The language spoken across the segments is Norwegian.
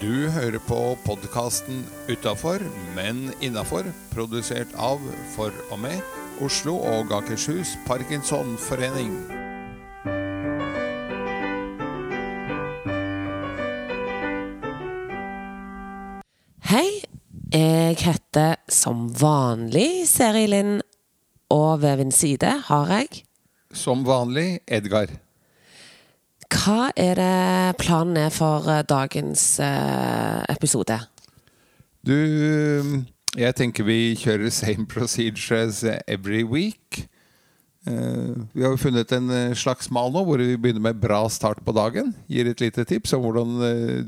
Du hører på podkasten 'Utafor, men innafor', produsert av, for og med, Oslo og Akershus Parkinsonforening. Hei, jeg heter som vanlig Seri Lind, og ved min side har jeg Som vanlig Edgar. Hva er det planen er for eh, dagens eh, episode? Du, jeg tenker vi kjører same procedure as every week. Eh, vi har funnet en slags mal nå hvor vi begynner med bra start på dagen. Gir et lite tips om hvordan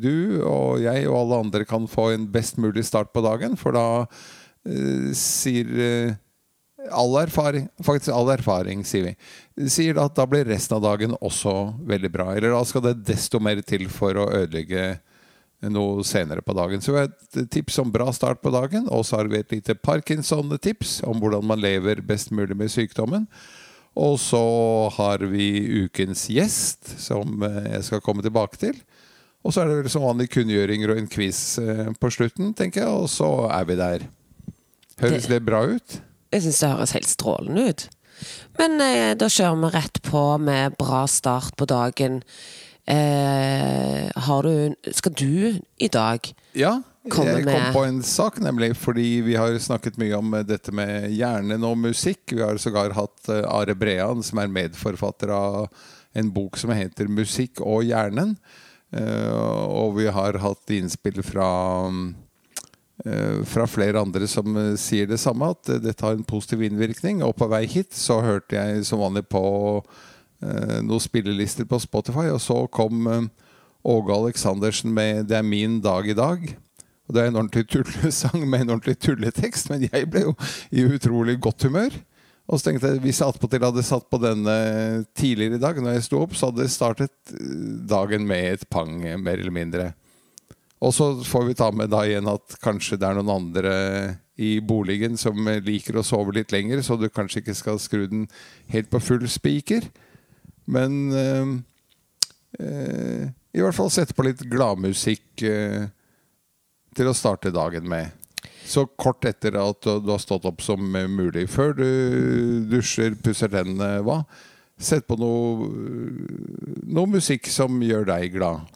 du og jeg og alle andre kan få en best mulig start på dagen. For da sier all erfaring Faktisk all erfaring, sier vi. Sier at da blir resten av dagen også veldig bra. Eller da skal det desto mer til for å ødelegge noe senere på dagen. Så vi har et tips om bra start på dagen, og så har vi et lite Parkinson-tips om hvordan man lever best mulig med sykdommen. Og så har vi ukens gjest, som eh, jeg skal komme tilbake til. Og så er det vel som vanlig kunngjøringer og en quiz eh, på slutten, tenker jeg. Og så er vi der. Høres Det- det bra ut? Jeg syns det høres helt strålende ut. Men eh, da kjører vi rett på med bra start på dagen. Eh, har du Skal du i dag Ja, Komme jeg kom på en sak, nemlig fordi vi har snakket mye om eh, dette med hjernen og musikk. Vi har sågar hatt eh, Are Brean, som er medforfatter av en bok som heter 'Musikk og hjernen'. Eh, Og vi har hatt innspill fra eh, fra flere andre som eh, sier det samme, at eh, dette har en positiv innvirkning. Og på vei hit så hørte jeg som vanlig på eh, noen spillelister på Spotify, og så kom eh, Åge Aleksandersen med 'Det er min dag i dag'. Og Det er en ordentlig tullesang med en ordentlig tulletekst, men jeg ble jo i utrolig godt humør. Og så tenkte jeg hvis jeg attpåtil hadde satt på denne tidligere i dag, når jeg sto opp, så hadde jeg startet eh, dagen med et pang, eh, mer eller mindre. Og så får vi ta med da igjen at kanskje det er noen andre i boligen som liker å sove litt lenger, så du kanskje ikke skal skru den helt på full spiker. Men eh, eh, i hvert fall sette på litt gladmusikk eh, til å starte dagen med. Så kort etter at du har stått opp som mulig. Før du dusjer, pusser tennene, hva? Sett på noe, noe musikk som gjør deg glad.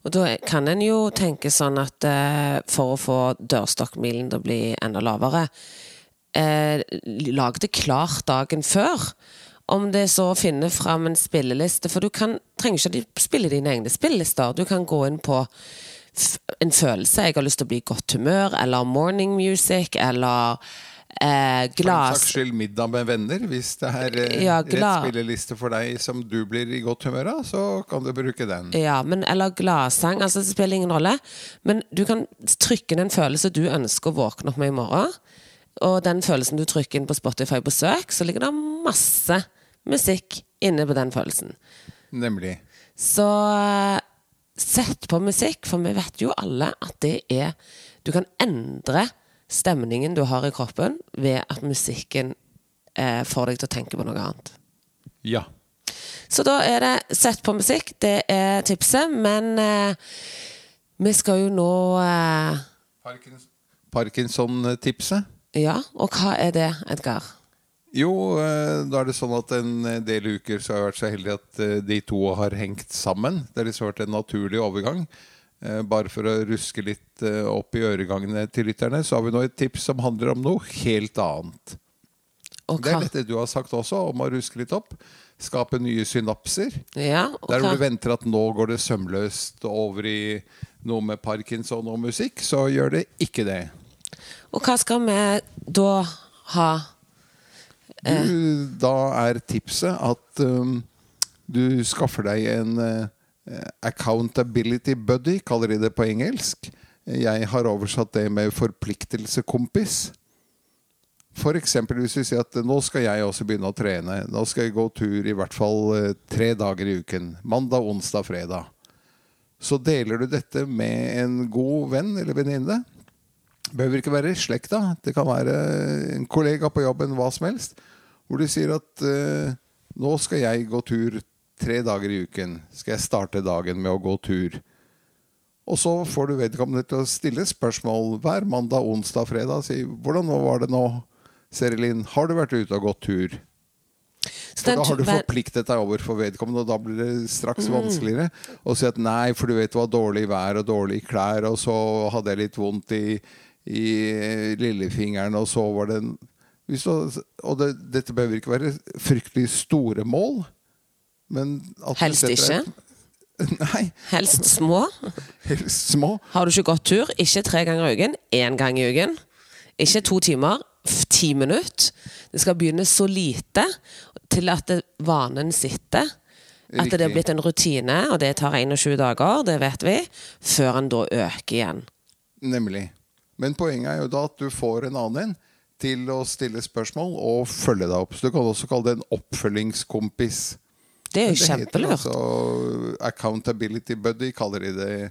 Og da kan en jo tenke sånn at eh, for å få dørstokkmilen til å bli enda lavere, eh, lag det klart dagen før. Om det er så å finne fram en spilleliste, for du kan, trenger ikke å spille dine egne spillelister. Du kan gå inn på en følelse. Jeg har lyst til å bli i godt humør, eller morning music, eller eh, For den saks skyld middag med venner. Hvis det er eh, Ja, rett spilleliste for deg som du blir i godt humør av, så kan du bruke den. Ja, men, eller gladsang. Altså, det spiller ingen rolle. Men du kan trykke inn en følelse du ønsker å våkne opp med i morgen. Og den følelsen du trykker inn på Spotify på søk, så ligger det masse musikk inne på den følelsen. Nemlig. Så eh, sett på musikk, for vi vet jo alle at det er Du kan endre stemningen du har i kroppen ved at musikken eh, får deg til å tenke på noe annet. Ja. Så da er det sett på musikk, det er tipset, men eh, vi skal jo nå eh, Parkinson-tipset. Ja, og hva er det, Edgar? Jo, eh, da er det sånn at en del uker så har jeg vært så heldig at eh, de to har hengt sammen. Det har liksom vært en naturlig overgang. Eh, Bare for å ruske litt eh, opp i øregangene til lytterne, så har vi nå et tips som handler om noe helt annet. Okay. Det er dette du har sagt også, om å ruske litt opp. Skape nye synapser. Ja, okay. Der hvor du venter at nå går det sømløst over i noe med parkinson og musikk, så gjør det ikke det. Og hva skal vi da ha? Du, da er tipset at um, du skaffer deg en uh, accountability buddy, kaller de det på engelsk. Jeg har oversatt det med forpliktelsekompis. For eksempel hvis vi sier at nå skal jeg også begynne å trene. Nå skal jeg gå tur i hvert fall eh, tre dager i uken. Mandag, onsdag, fredag. Så deler du dette med en god venn eller venninne. Behøver ikke være i slekta. Det kan være en kollega på jobben, hva som helst. Hvor du sier at eh, nå skal jeg gå tur tre dager i uken. Skal jeg starte dagen med å gå tur. Og så får du vedkommende til å stille spørsmål hver mandag, onsdag, fredag. Si 'Hvordan var det nå, Serilin? Har du vært ute og gått tur?' For da har du forpliktet deg overfor vedkommende, og da blir det straks Mm. vanskeligere å si at nei, for du vet det var dårlig vær og dårlige klær, og så hadde jeg litt vondt i, i lillefingeren, og så var det en Og det, dette behøver ikke være fryktelig store mål, Helst ikke? Nei, Helst små. helst små. Har du ikke gått tur, ikke tre ganger i uken, én gang i uken. Ikke to timer, ti minutter. Det skal begynne så lite til at det- vanen sitter. At det er blitt en rutine, og det tar 21 dager, det vet vi, før en da øker igjen. Nemlig. Men poenget er jo da at du får en annen en til å stille spørsmål og følge deg opp. Så du kan også kalle det en oppfølgingskompis. Det er jo kjempelurt. altså accountability buddy, kaller de det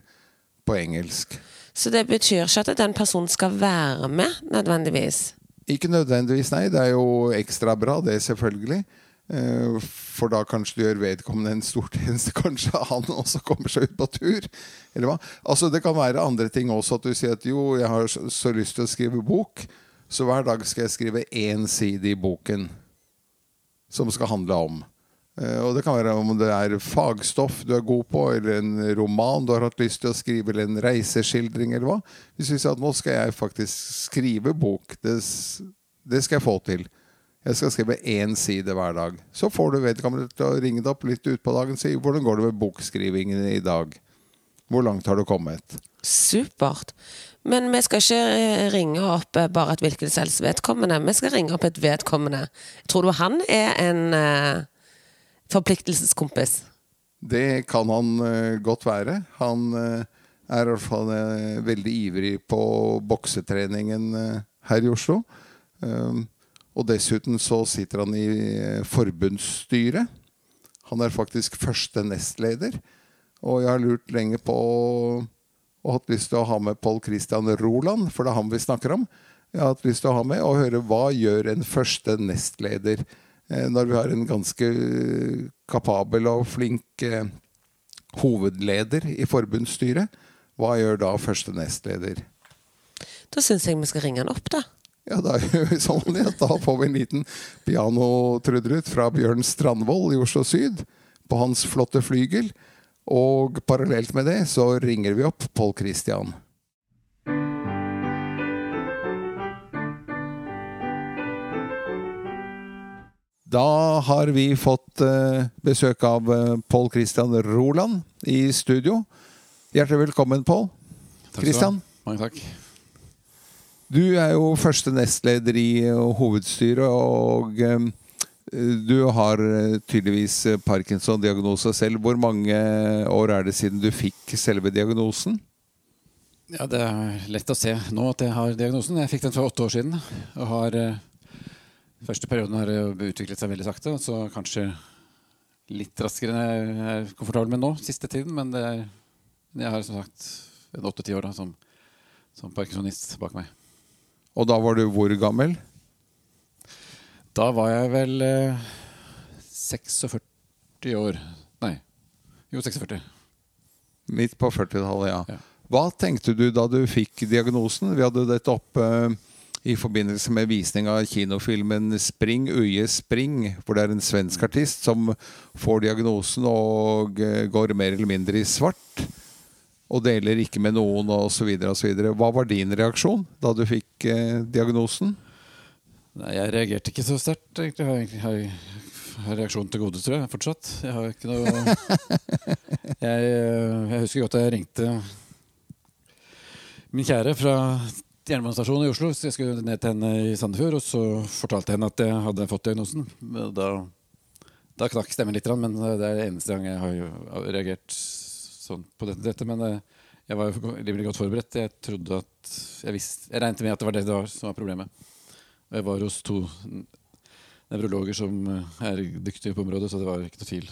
på engelsk. Så det betyr ikke at den personen skal være med, nødvendigvis. Ikke nødvendigvis, nei. Det er jo ekstra bra, det selvfølgelig. Eh, For da kanskje du gjør vedkommende en stor tjeneste. Kanskje han også kommer seg ut på tur. Eller hva? Altså Det kan være andre ting også. At du sier at jo, jeg har så så lyst til å skrive bok, så hver dag skal jeg skrive én side i boken som skal handle om. Eh, Og det kan være om det er fagstoff du er god på, eller en roman du har hatt lyst til å skrive, eller en reiseskildring, eller hva. Hvis vi sier at nå skal jeg faktisk skrive bok, det, det skal jeg få til. Jeg skal skrive én side hver dag. Så får du vedkommende til å ringe deg opp litt utpå dagen og si hvordan går det med bokskrivingen i dag. Hvor langt har du kommet? Supert. Men vi skal ikke eh, ringe opp eh, bare et hvilket som helst vedkommende. Vi skal ringe opp et vedkommende. Tror du han er en forpliktelseskompis? Det kan han uh, godt være. Han uh, er i hvert fall uh, veldig ivrig på boksetreningen her i Oslo. Um, og dessuten så sitter han i forbundsstyret. Han er faktisk første nestleder. Og jeg har lurt lenge på og hatt lyst til å ha med Pål Christian Roland, for det er ham vi snakker om. Jeg har hatt lyst til å ha med og høre hva gjør en første nestleder eh, når vi har en ganske eh, kapabel og flink eh, hovedleder i forbundsstyret. Hva gjør da første nestleder? Da syns jeg vi skal ringe han opp, da. Ja, da gjør vi sånn at da får vi en liten pianotrudrut fra Bjørn Strandvold i Oslo Syd på hans flotte flygel. Og parallelt med det så ringer vi opp Pål Christian. Da har vi fått eh, besøk av eh, Pål Christian Roland i studio. Hjertelig velkommen, Pål. Christian? Mange takk. Du er jo første nestleder i eh, hovedstyret, og du har tydeligvis Parkinson-diagnose selv. Hvor mange år er det siden du fikk selve diagnosen? Ja, Det er lett å se nå at jeg har diagnosen. Jeg fikk den for åtte år siden. og har... Første perioden har utviklet seg veldig sakte, så kanskje litt raskere enn jeg er komfortabel med nå, siste tiden. Men det er, jeg har som sagt en åtte-ti år da, som, som parkinsonist bak meg. Og da var du hvor gammel? Da var jeg vel eh, 46 år. Nei, jo 46. Midt på 40-tallet, ja. Ja. Hva tenkte du da du fikk diagnosen? Vi hadde dette oppe eh, i forbindelse med visning av kinofilmen 'Spring, Uje, spring', hvor det er en svensk artist som får diagnosen og eh, går mer eller mindre i svart. Og deler ikke med noen osv. osv. Hva var din reaksjon da du fikk eh, diagnosen? Nei, jeg reagerte ikke så sterkt. egentlig. Jeg har, jeg har, har reaksjon til gode, tror jeg, fortsatt. Jeg har ikke noe jeg, eh, jeg husker godt da jeg ringte min kjære fra jernbanestasjonen i Oslo. Så jeg skulle ned til henne i Sandefjord, og så fortalte jeg henne at jeg hadde fått diagnosen. Da, da knakk stemmen litt, men det er eneste gang jeg har reagert sånn på dette. men eh, jeg var jo rimelig godt forberedt. Jeg trodde at jeg, visste, jeg regnet med at det var det det var som var problemet. Og jeg var hos to nevrologer som eh, er dyktige på området, så det var ikke noe tvil.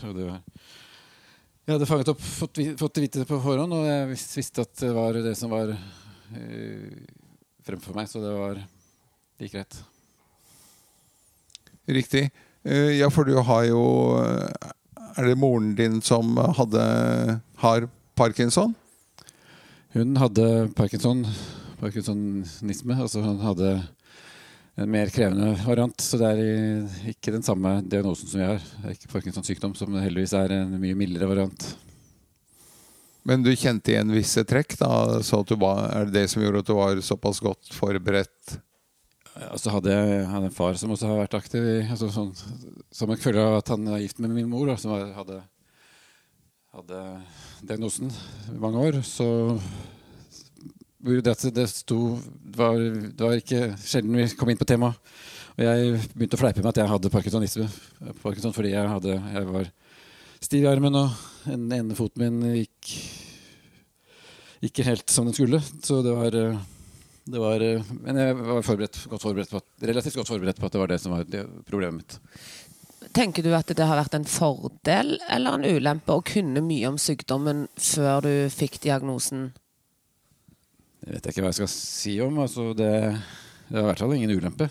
Jeg hadde fanget opp, fått, fått vite det på forhånd, og jeg visste at det var det som var eh, fremfor meg, så det var det gikk greit. Riktig. Eh, Ja, for du har jo eh, Er det moren din som hadde, har parkinson? Hun hadde parkinson, parkinsonisme. Altså hun hadde en mer krevende variant. Så det er ikke den samme diagnosen som jeg har. Det er ikke Parkinsons sykdom, som heldigvis er en mye mildere variant. Men du kjente igjen visse trekk? da, så at du var, Er det det som gjorde at du var såpass godt forberedt? Så hadde jeg hadde en far som også har vært aktiv i altså sånn, Som en følge at han er gift med min mor, da, som hadde, hadde diagnosen i mange år. Så det det sto det var, det var ikke sjelden vi kom inn på temaet. Og jeg begynte å fleipe med at jeg hadde parkinsonisme. Parkinson fordi jeg, hadde, jeg var stiv i armen, og den ene foten min gikk ikke helt som den skulle. Så det var eh, det var, eh, men jeg var forberedt, godt forberedt på at, relativt godt forberedt på at det var det som var det problemet mitt. Tenker du at det har vært en fordel eller en ulempe å kunne mye om sykdommen før du fikk diagnosen? Det vet jeg ikke hva jeg skal si om. Altså det, det er i hvert fall ingen ulempe.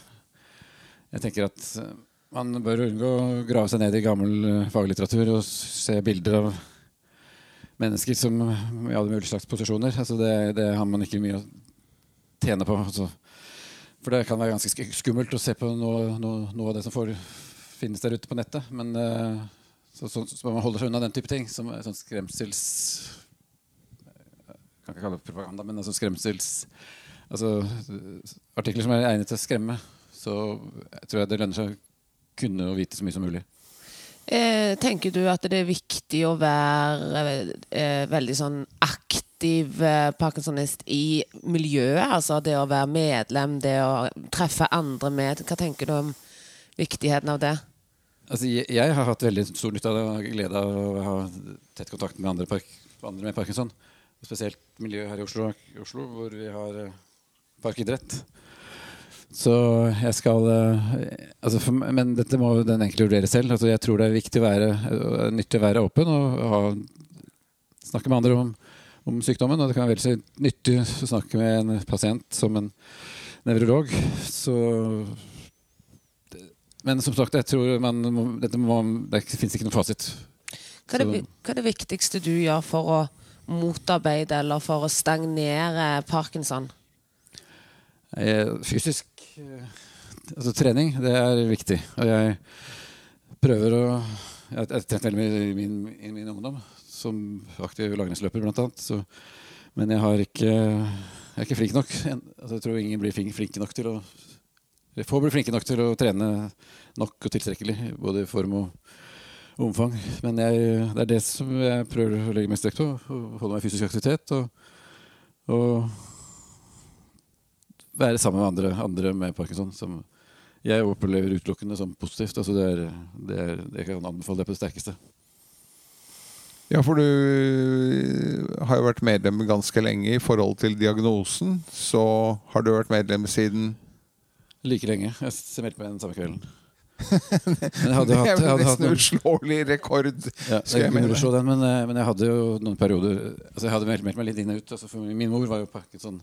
Jeg tenker at eh, man bør unngå å grave seg ned i gammel eh, faglitteratur og se bilder av mennesker som i alle mulige slags posisjoner. Altså det, det har man ikke mye å tjene på. Altså. For det kan være ganske skummelt å se på noe, noe, noe av det som får, finnes der ute på nettet. Men eh, så, så, så man holder seg unna den type ting. Som sånn skremsels kan ikke kalle det propaganda, men altså skremsels altså, Artikler som er egnet til å skremme. Så jeg tror jeg det lønner seg kunne og vite så mye som mulig. Eh, tenker du at det er viktig å være eh, veldig sånn aktiv eh, parkinsonist i miljøet? Altså det å være medlem, det å treffe andre med Hva tenker du om viktigheten av det? Altså, jeg, jeg har hatt veldig stor nytte av det og glede av å ha tett kontakt med andre, park, andre med parkinson. Spesielt miljøet her i Oslo, Oslo hvor vi har eh, parkidrett. Så jeg skal eh, altså for, Men dette må den enkelte vurdere selv. Altså jeg tror det er viktig å være, eh, nyttig å være åpen og ha, snakke med andre om, om sykdommen. Og det kan være veldig nyttig å snakke med en pasient som en nevrolog. Så men som sagt, jeg tror man må, dette må, det fins ikke noen fasit. Hva er, det, hva er det viktigste du gjør for å motarbeide eller for å stagnere parkinson? Eh, Fysisk altså trening, det er viktig. Og jeg prøver å Jeg har trent veldig mye i min, i min ungdom, som aktiv langrennsløper bl.a. Men jeg har ikke Jeg er ikke flink nok. Altså, jeg tror ingen blir flinke nok til å Få blir flinke nok til å trene nok og tilstrekkelig, både i form og omfang. Men jeg, det er det som jeg prøver å legge mest vekt på. Å holde meg i fysisk aktivitet. og, og være sammen med andre, andre med parkinson. Som jeg opplever utelukkende som positivt. Altså det er, det er, jeg kan anbefale det på det sterkeste. Ja, for du har jo vært medlem ganske lenge i forhold til diagnosen. Så har du vært medlem siden Like lenge. Jeg meldte meg den samme kvelden. Men jeg hadde Det er jo nesten noen, uslåelig rekord. ja, jeg kunne slå den, men, eh, men jeg hadde jo noen perioder Altså Jeg hadde meldt, meg litt inn og ut. Altså for min mor var jo Parkinson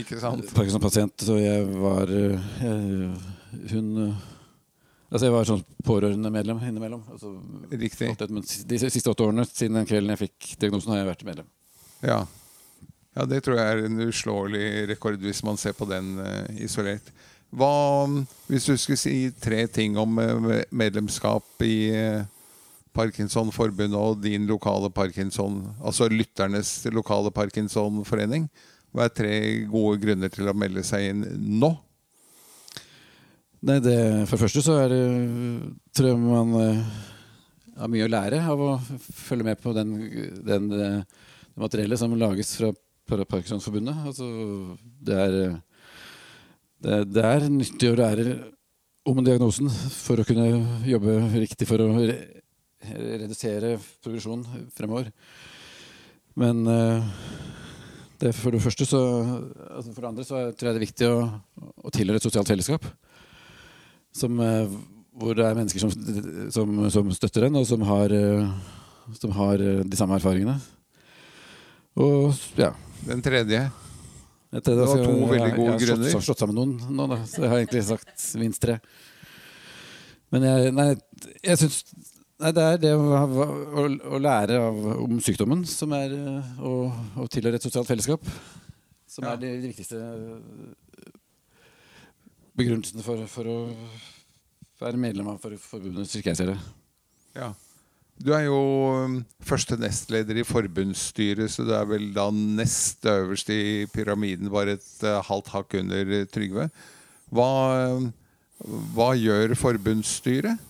Ikke sant? Parkinson-pasient, så jeg var eh, jeg, Hun eh, Altså jeg var sånn pårørendemedlem innimellom. Altså, Riktig. de siste åtte årene siden den kvelden jeg fikk diagnosen, har jeg vært medlem. Ja. ja, det tror jeg er en uslåelig rekord hvis man ser på den uh, isolert. Hva, hvis du skulle si tre ting om eh, medlemskap i eh, Parkinsonforbundet og din lokale Parkinson, altså lytternes lokale Parkinsonforening, hva er tre gode grunner til å melde seg inn nå? Nei, det, For det første så er det tror jeg man eh, har mye å lære av å følge med på den, den, det materiellet som lages fra Par- Parkinsonforbundet. Altså, det, er, det, det er nyttig å lære om diagnosen for å kunne jobbe riktig for å re, redusere progresjon fremover. Men eh, det, for det første så altså For det andre så tror jeg det er viktig å, å tilhøre et sosialt fellesskap som, eh, hvor det er mennesker som, som, som støtter en, og som har, eh, som har eh, de samme erfaringene. Og ja. Den tredje? Det var skal- to veldig gode grunner. jeg har slått-. Slått sammen noen nå, da. Så jeg har egentlig sagt minst tre. Men jeg, nei, jeg syns Nei, det er det å, å, å lære av, om sykdommen som er eh, å, å tilhøre et sosialt fellesskap. Som Ja. er de, viktigste begrunnelsene for, for å være medlem av for, forbundet, slik jeg ser det. Ja. Du er jo um, første nestleder i forbundsstyret, så du er vel da nest øverst i pyramiden, bare et eh, halvt hakk under eh, Trygve. Hva, um, hva gjør forbundsstyret?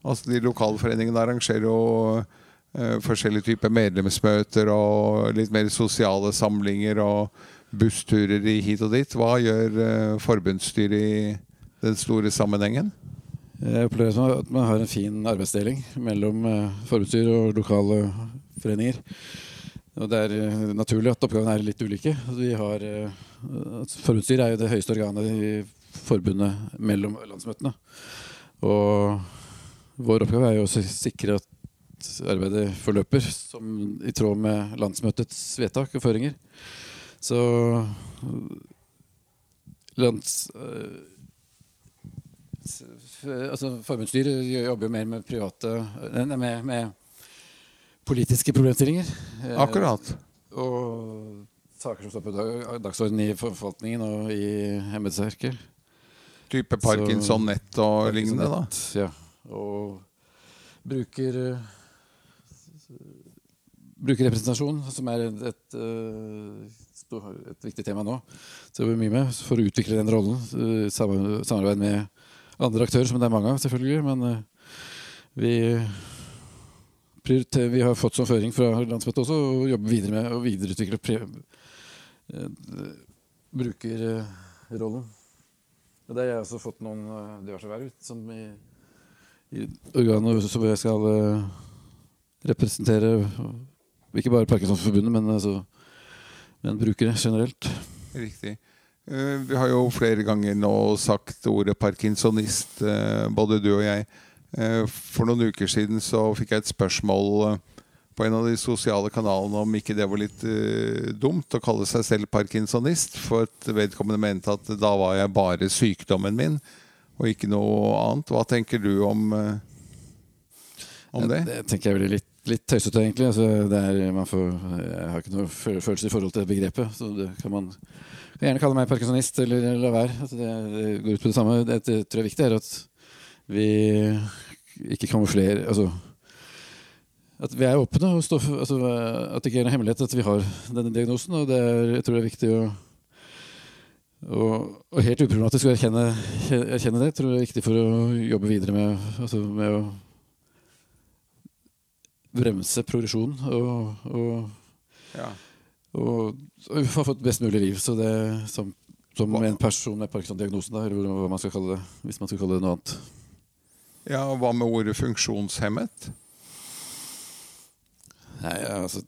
Altså De Lokalforeningene arrangerer jo eh, forskjellige typer medlemsmøter og litt mer sosiale samlinger og bussturer i hit og dit. Hva gjør eh, forbundsstyret i den store sammenhengen? Jeg opplever at man har en fin arbeidsdeling mellom eh, forbundsstyr og lokale foreninger. Og det er naturlig at oppgavene er litt ulike. Altså, Vi forbundsstyret er jo det høyeste organet i forbundet mellom landsmøtene. Og vår oppgave er jo å sikre at arbeidet forløper som i tråd med landsmøtets vedtak og føringer. Så lands... eh, s- f- altså Forbundsstyret jobber jo mer med private nei, med, med politiske problemstillinger. Eh, Akkurat. Og saker som står på dag- dagsordenen i forvaltningen og i embetsverket. Type Parkinson-nett og lignende, da. Ja. Og bruker Brukerrepresentasjon, som er et, et, eh, et viktig tema nå. Så jobber vi mye med for å utvikle den rollen. eh, Samarbeid med andre aktører, som det er mange av, selvfølgelig. Men eh, vi vi har fått som føring fra landsmøtet også å jobbe videre med å videreutvikle pre, brukerrollen. Og der har jeg også fått noen diverse verv som i, i organet som jeg skal eh, representere ikke bare Parkinsonforbundet, men, altså, men brukere generelt. Riktig. Eh, Vi har jo flere ganger nå sagt ordet parkinsonist, eh, både du og jeg. For noen uker siden så fikk jeg et spørsmål på en av de sosiale kanalene om ikke det var litt dumt å kalle seg selv parkinsonist, for at vedkommende mente at da var jeg bare sykdommen min, og ikke noe annet. Hva tenker du om, eh, om det? Det tenker jeg blir litt, litt tøysete, egentlig. Altså, er, man får, jeg har ikke noe følelse i forhold til det begrepet. Så det kan man kan gjerne kalle meg parkinsonist eller la være. Altså, det, det går ut på det samme. Det, det tror jeg er viktig er at vi ikke kamuflerer altså, At vi er åpne og står altså, At det ikke er noen hemmelighet at vi har denne diagnosen. Og det er, jeg tror det er viktig å og, og helt uproblematisk å erkjenne, erkjenne det. Jeg tror det er viktig for å jobbe videre med, altså, med å bremse progresjonen og, og, Ja. og, og ha fått best mulig liv. Så det som, som en person med Parkinson-diagnosen, eller hva man skal kalle det, hvis man skal kalle det noe annet. ja, hva med ordet funksjonshemmet? Nei, altså,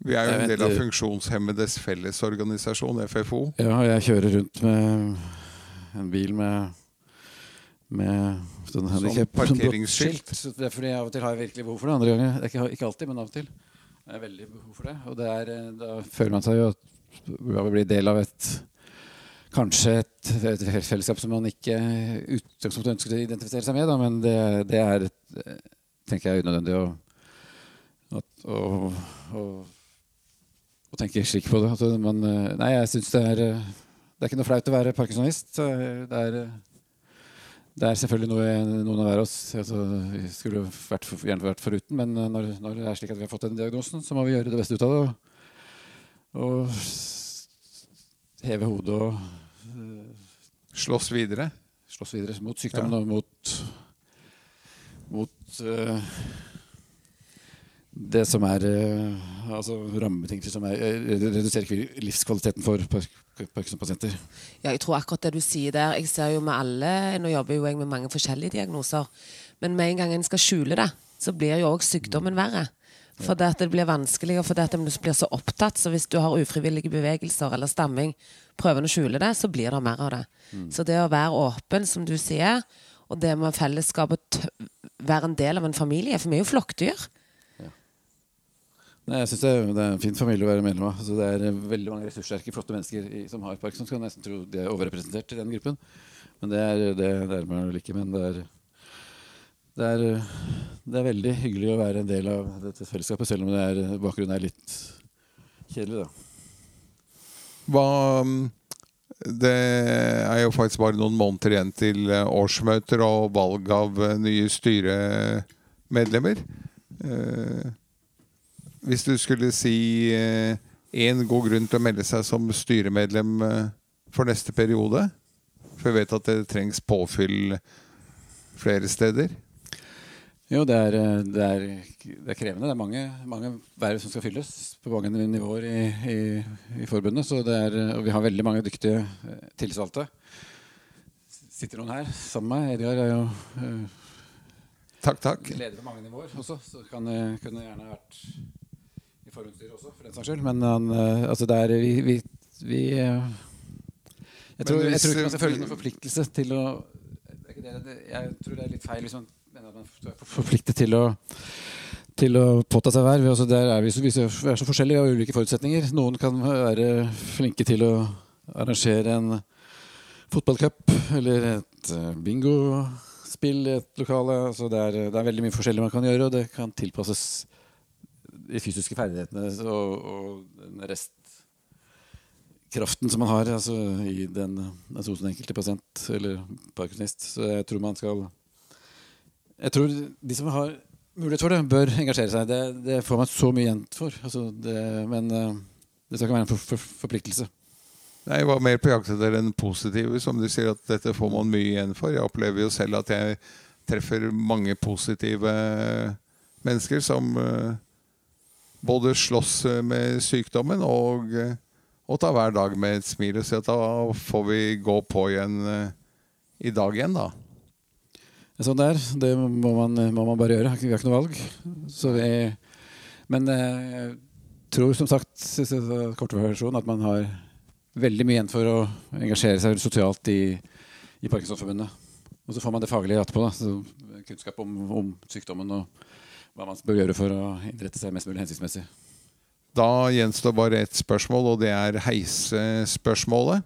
Vi er jo en del av. Funksjonshemmedes Fellesorganisasjon, FFO. ja, jeg kjører rundt med en bil med med sånn handicap parkeringsskilt. Så Det er fordi jeg av og til har jeg virkelig behov for det. Andre ganger, er ikke, ikke alltid, men av og til. Jeg har veldig behov for det. Og det er, eh, da føler man seg jo at man blir bli del av et Kanskje et, et fellesskap som man ikke utgangspunktet ønsker å identifisere seg med, da, men det, det er tenker jeg unødvendig å, å, å, å tenke slik på det. At man, eh, nei, jeg syns det er eh, Det er ikke noe flaut å være parkinsonist. Eh, Det er, det er selvfølgelig noe noen av hver av oss altså, vi skulle vært, gjerne vært foruten, men når, når det er slik at vi har fått den diagnosen, så må vi gjøre det beste ut av det. Og, og heve hodet og Slåss videre. slåss videre mot sykdommen og mot, mot eh, det som er eh, altså rammebetingelser som er, eh, reduserer livskvaliteten for Parkinson-pasienter. Ja, jeg tror akkurat det du sier der Jeg ser jo med alle Nå jobber jo jeg med mange forskjellige diagnoser. Men med en gang en skal skjule det, så blir jo òg sykdommen verre. For det, at det blir vanskeligere fordi at en blir så opptatt. Så hvis du har ufrivillige bevegelser eller stamming, prøver å skjule det, så blir det mer av det. Så det å være åpen, som du sier, og det med fellesskapet, være en del av en familie For vi er jo flokkdyr. Nei, jeg synes det, er, det er en fin familie å være medlem av. Altså, det er eh, veldig mange ressurssterke, flotte mennesker i, som har Parkinson. Skal nesten tro de er overrepresentert i den gruppen. Men det er, det, er man vel ikke. Men det er, det er, det er veldig hyggelig å være en del av dette fellesskapet, selv om det er, bakgrunnen er litt kjedelig. da. Hva Det er jo faktisk bare noen måneder igjen til eh, årsmøter og valg av eh, nye styremedlemmer. Eh, Hvis du skulle si én god grunn til å melde seg som styremedlem eh, for neste periode For jeg vet at det trengs påfyll flere steder. Jo, det er, eh, det er, det er krevende. Det er mange, mange verv som skal fylles på mange nivåer i, i, i forbundet. Så det er, og vi har veldig mange dyktige eh, tillitsvalgte. Sitter noen her sammen med meg. Edgar er jo eh, Takk, takk. leder på mange nivåer også, så kan eh, kunne gjerne vært i forhåndsstyret også, for den saks skyld. Men han, eh, altså det er vi, vi, vi eh, jeg, tror, hvis, jeg tror ikke man skal føle noen forpliktelse til å Jeg tror det er litt feil hvis man mener at man er forpliktet til å til å påta seg verv. Altså der er vi, så, vi er så forskjellige og har ulike forutsetninger. Noen kan være flinke til å arrangere en fotballcup eller et eh, bingospill i et lokale. Altså det, er, det er veldig mye forskjellig man kan gjøre, og det kan tilpasses de fysiske ferdighetene og, og restkraften som man har altså, i den, altså hos den enkelte pasient eller parkinsonist. Så jeg tror man skal Jeg tror de som har mulighet for det, bør engasjere seg. Det, det får man så mye igjen for. Altså det, men eh, det skal ikke være en for, for, forpliktelse. Nei, Jeg var mer på jakt etter den positive, som du sier at dette får man mye igjen for. Jeg opplever jo selv at jeg treffer mange positive mennesker som eh, både slåss eh, med sykdommen og, eh, og ta hver dag med et smil og si at da får vi gå på igjen eh, i dag igjen, da. Sånn det er. Det må man, må man bare gjøre. Vi har ikke noe valg. Vi, men jeg tror som sagt, kort versjon, at man har veldig mye igjen for å engasjere seg sosialt i, i Parkinsonforbundet. Og så får man det faglige etterpå. Da. Så kunnskap om, om sykdommen og hva man bør gjøre for å innrette seg mest mulig hensiktsmessig. Da gjenstår bare ett spørsmål, og det er heisespørsmålet.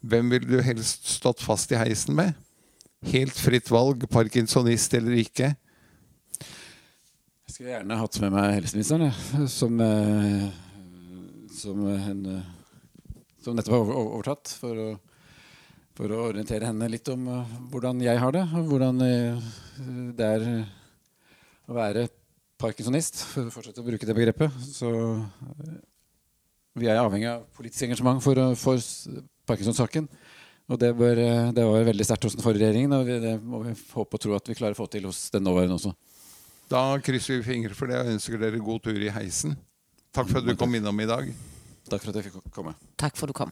Hvem ville du helst stått fast i heisen med? Helt fritt valg, parkinsonist eller ikke? Jeg skulle gjerne hatt med meg helseministeren, jeg, som, eh, som, en, eh, som nettopp har overtatt, for å, for å orientere henne litt om eh, hvordan jeg har det, og hvordan det er å være parkinsonist, for å fortsette å bruke det begrepet. Så eh, vi er avhengig av politisk engasjement for, for Parkinson-saken. Og det, bør, eh, det var veldig sterkt hos den forrige regjeringen, og vi, det må vi håpe og tro at vi klarer å få til hos den nåværende også. Da krysser vi fingre for det og ønsker dere god tur i heisen. Takk for at du kom innom i dag. Takk for at jeg fikk komme. Takk for at du kom.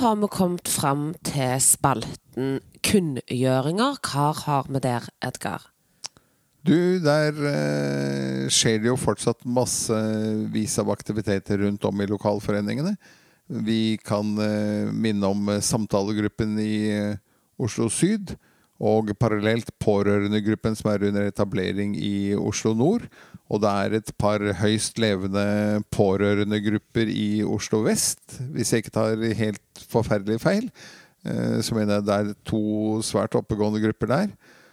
Har vi kommet fram til spalten kunngjøringer. Hva har vi der, Edgar? Du, der eh, skjer det jo fortsatt massevis av aktiviteter rundt om i lokalforeningene. Vi kan eh, minne om eh, samtalegruppen i eh, Oslo Syd. Og parallelt pårørendegruppen som er under etablering i Oslo Nord. Og det er et par høyst levende pårørendegrupper i Oslo Vest, hvis jeg ikke tar helt forferdelig feil. Eh, Så mener jeg det er to svært oppegående grupper der.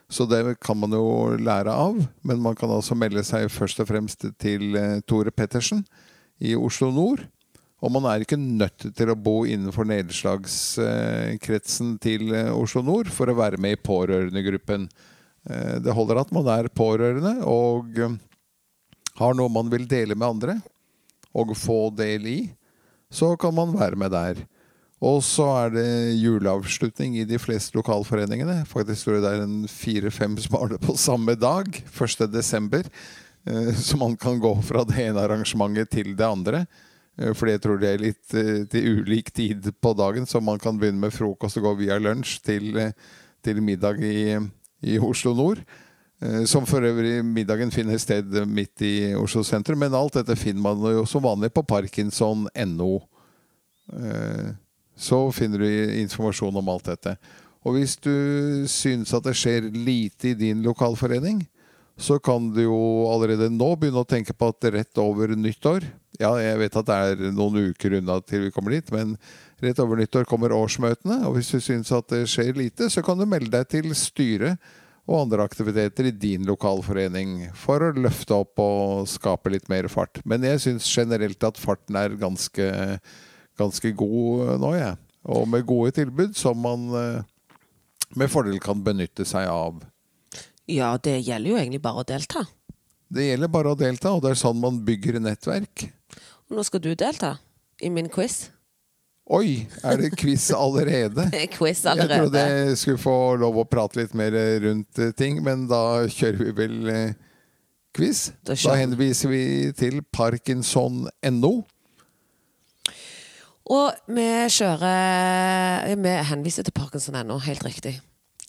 Så det kan man jo lære av. Men man kan altså melde seg først og fremst til eh, Tore Pettersen i Oslo Nord. Og man er ikke nødt til å bo innenfor nedslagskretsen til eh, Oslo Nord for å være med i pårørendegruppen. Eh, Det holder at man er pårørende og eh, har noe man vil dele med andre, og få del i, så kan man være med der. Og så er det juleavslutning i de fleste lokalforeningene. Faktisk tror jeg det er fire-fem som har det på samme dag, 1. desember. Eh, Så man kan gå fra det ene arrangementet til det andre. Eh, Fordi jeg tror det er litt eh, til ulik tid på dagen, så man kan begynne med frokost og gå via lunsj til, eh, til middag i, i Oslo nord. Som for øvrig middagen finner sted midt i Oslo sentrum. Men alt dette finner man jo som vanlig på parkinson.no. Så finner du informasjon om alt dette. Og hvis du syns at det skjer lite i din lokalforening, så kan du jo allerede nå begynne å tenke på at rett over nyttår, Ja, jeg vet at det er noen uker unna til vi kommer dit, men rett over nyttår kommer årsmøtene. Og hvis du syns at det skjer lite, så kan du melde deg til styret og andre aktiviteter i din lokalforening for å løfte opp og skape litt mer fart. Men jeg syns generelt at farten er ganske, ganske god nå, jeg. Og med gode tilbud som man eh, med fordel kan benytte seg av. Ja, det gjelder jo egentlig bare å delta. Det gjelder bare å delta, og det er sånn man bygger nettverk. Og nå skal du delta i min quiz. Oi, er det quiz allerede? quiz allerede? Jeg trodde jeg skulle få lov å prate litt mer rundt ting, men da kjører vi vel eh, quiz. Da Da henviser vi til parkinson.no. Og vi kjører Vi henviser til Parkinson.no, helt riktig.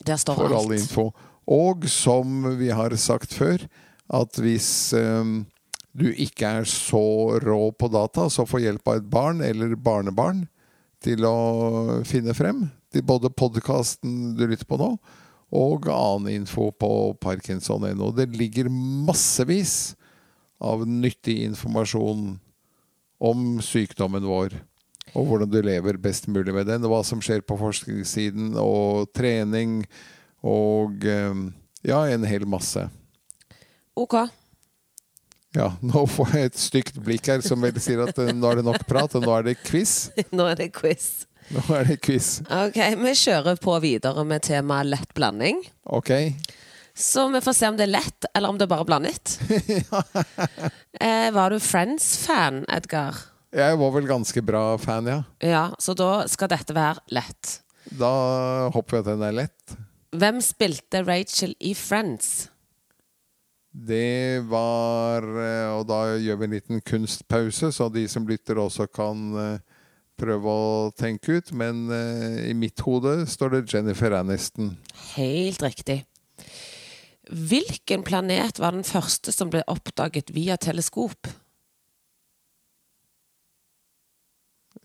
Der står for all info. Og som vi har sagt før, at hvis eh, du ikke er så rå på data, så få hjelp av et barn eller barnebarn til å finne frem til både podkasten du lytter på nå, og annen info på parkinson.no. Det ligger massevis av nyttig informasjon om sykdommen vår. Og hvordan du lever best mulig med den, og hva som skjer på forskningssiden, og trening, og eh, ja, en hel masse. Ok. Ja, nå får jeg et stygt blikk her som vel sier at eh, nå er det nok prat, og nå er det quiz. Nå er det quiz. Nå er det quiz. Ok, Vi kjører på videre med temaet lett blanding. Ok. Så vi får se om det er lett, eller om det er bare blandet. eh, var du Friends-fan, Edgar? Jeg var vel ganske bra fan, ja. Ja, så da skal dette være lett. Da håper vi at den er lett. Hvem spilte Rachel i Friends? Det var eh, Og da gjør vi en liten kunstpause, så de som lytter også kan eh, prøve å tenke ut. Men eh, i mitt hode står det Jennifer Aniston. Helt riktig. Hvilken planet var den første som ble oppdaget via teleskop?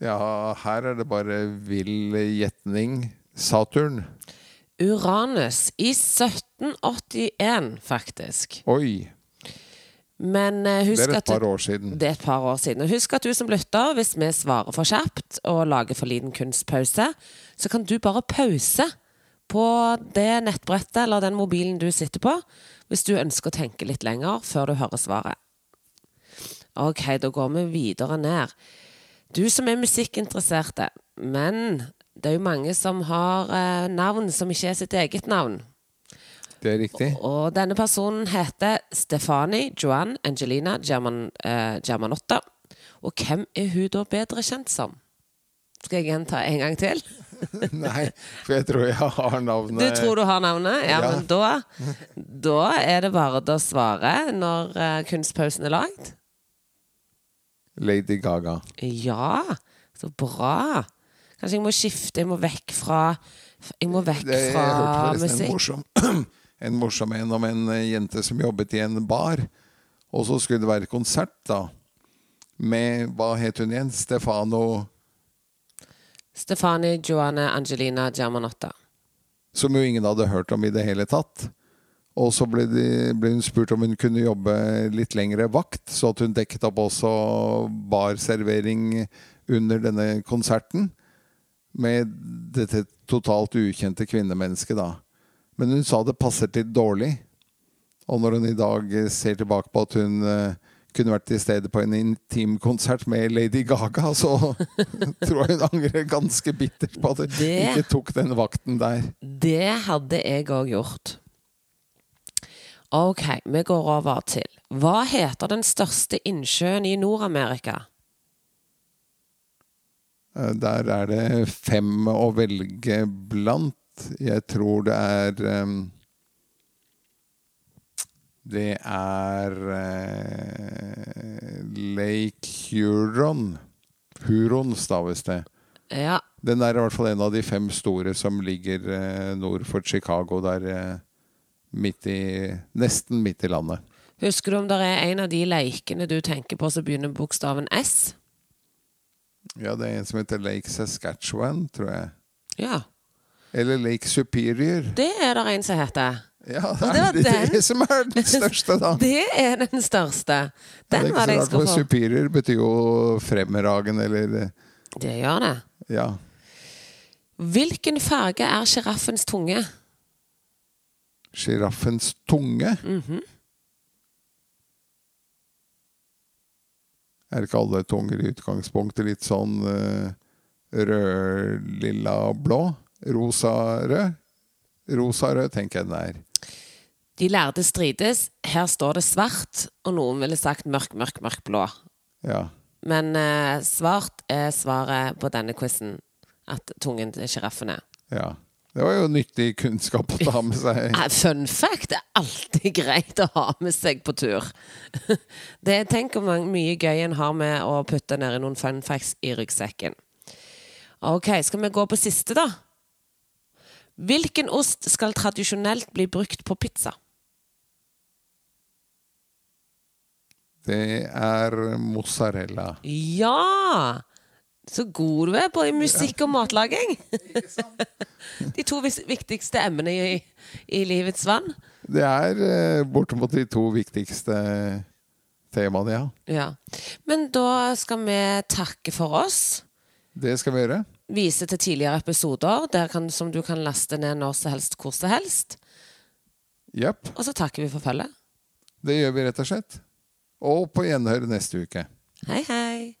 Ja, her er det bare vill gjetning. Saturn. Uranus. I 1781, faktisk. Oi, Men husk det er et par år siden. Det er et par år siden. Og husk at du som lytter, hvis vi svarer for kjapt og lager for liten kunstpause, så kan du bare pause på det nettbrettet eller den mobilen du sitter på, hvis du ønsker å tenke litt lenger før du hører svaret. Ok, da går vi videre ned. Du som er musikkinteresserte, men det er jo mange som har eh, navn som ikke er sitt eget navn. Det er riktig. Og denne personen heter Stefani Joanne Angelina German, eh, Germanotta. Og hvem er hun da bedre kjent som? Skal jeg gjenta en gang til? Nei, for jeg tror jeg har navnet. Du tror du har navnet? Ja, Ja. men da, da er det bare å svare når eh, kunstpausen er lagd. Lady Gaga. Ja, så bra. Kanskje jeg må skifte, jeg må vekk fra Jeg må vekk Det, jeg fra hørte forresten en morsom, en morsom en om en eh, jente som jobbet i en bar. Og så skulle det være konsert, da. Med Hva het hun igjen? Stefano Stefani Joanne Angelina Germanotta. Som jo ingen hadde hørt om i det hele tatt. Og så ble, de, ble hun spurt om hun kunne jobbe litt lengre vakt, så at hun dekket opp også barservering under denne konserten. Med dette totalt ukjente kvinnemennesket, da. Men hun sa det passet litt dårlig. Og når hun i dag ser tilbake på at hun eh, kunne vært til stede på en intimkonsert med Lady Gaga, så tror jeg hun angrer ganske bittert på at hun Det- ikke tok den vakten der. Det hadde jeg òg gjort. Ok, vi går over til Hva heter den største innsjøen i Nord-Amerika? Eh, Der er det fem å velge blant. Jeg tror det er ehm, Det er eh, Lake Huron. Huron staves det. Ja, Den er i hvert fall en av de fem store som ligger eh, nord for Chicago, der midt i Nesten midt i landet. Husker du om det er en av de leikene du tenker på som begynner bokstaven S? Ja, det er en som heter Lake Saskatchewan, tror jeg. Ja, Eller Lake Superior. det er det en som heter. Ja, det er det, det som er den største, da. Det er den største. Ja, Den er var det jeg skulle få. Superior betyr jo fremragende, eller Det gjør det. Ja. Hvilken farge er sjiraffens tunge? Sjiraffens tunge. Mhm. Er ikke alle tunger i utgangspunktet litt sånn uh, rød, lilla, blå? Rosa-rød? Rosa-rød tenker jeg den er. De lærde strides. Her står det svart, og noen ville sagt mørk, mørk, mørk blå. Ja. Men uh, svart er svaret på denne quizen. At tungen til sjiraffen er. ja. Det var jo nyttig kunnskap å ta med seg. Fun fact er alltid greit å ha med seg på tur. Det Tenk hvor mye gøy en har med å putte nedi noen fun facts i ryggsekken. Ok, skal vi gå på siste, da? Hvilken ost skal tradisjonelt bli brukt på pizza? Det er mozzarella. Ja! Så god du er på musikk og matlaging. De to viktigste emnene i, i livets vann. Det er eh, bortimot de to viktigste temaene, ja. Ja. Men da skal vi takke for oss. Det skal vi gjøre. Vise til tidligere episoder der kan, som du kan laste ned når som helst, hvor som helst. Yep. Og så takker vi for følget. Det gjør vi rett og slett. Og på gjenhør neste uke. Hei, hei.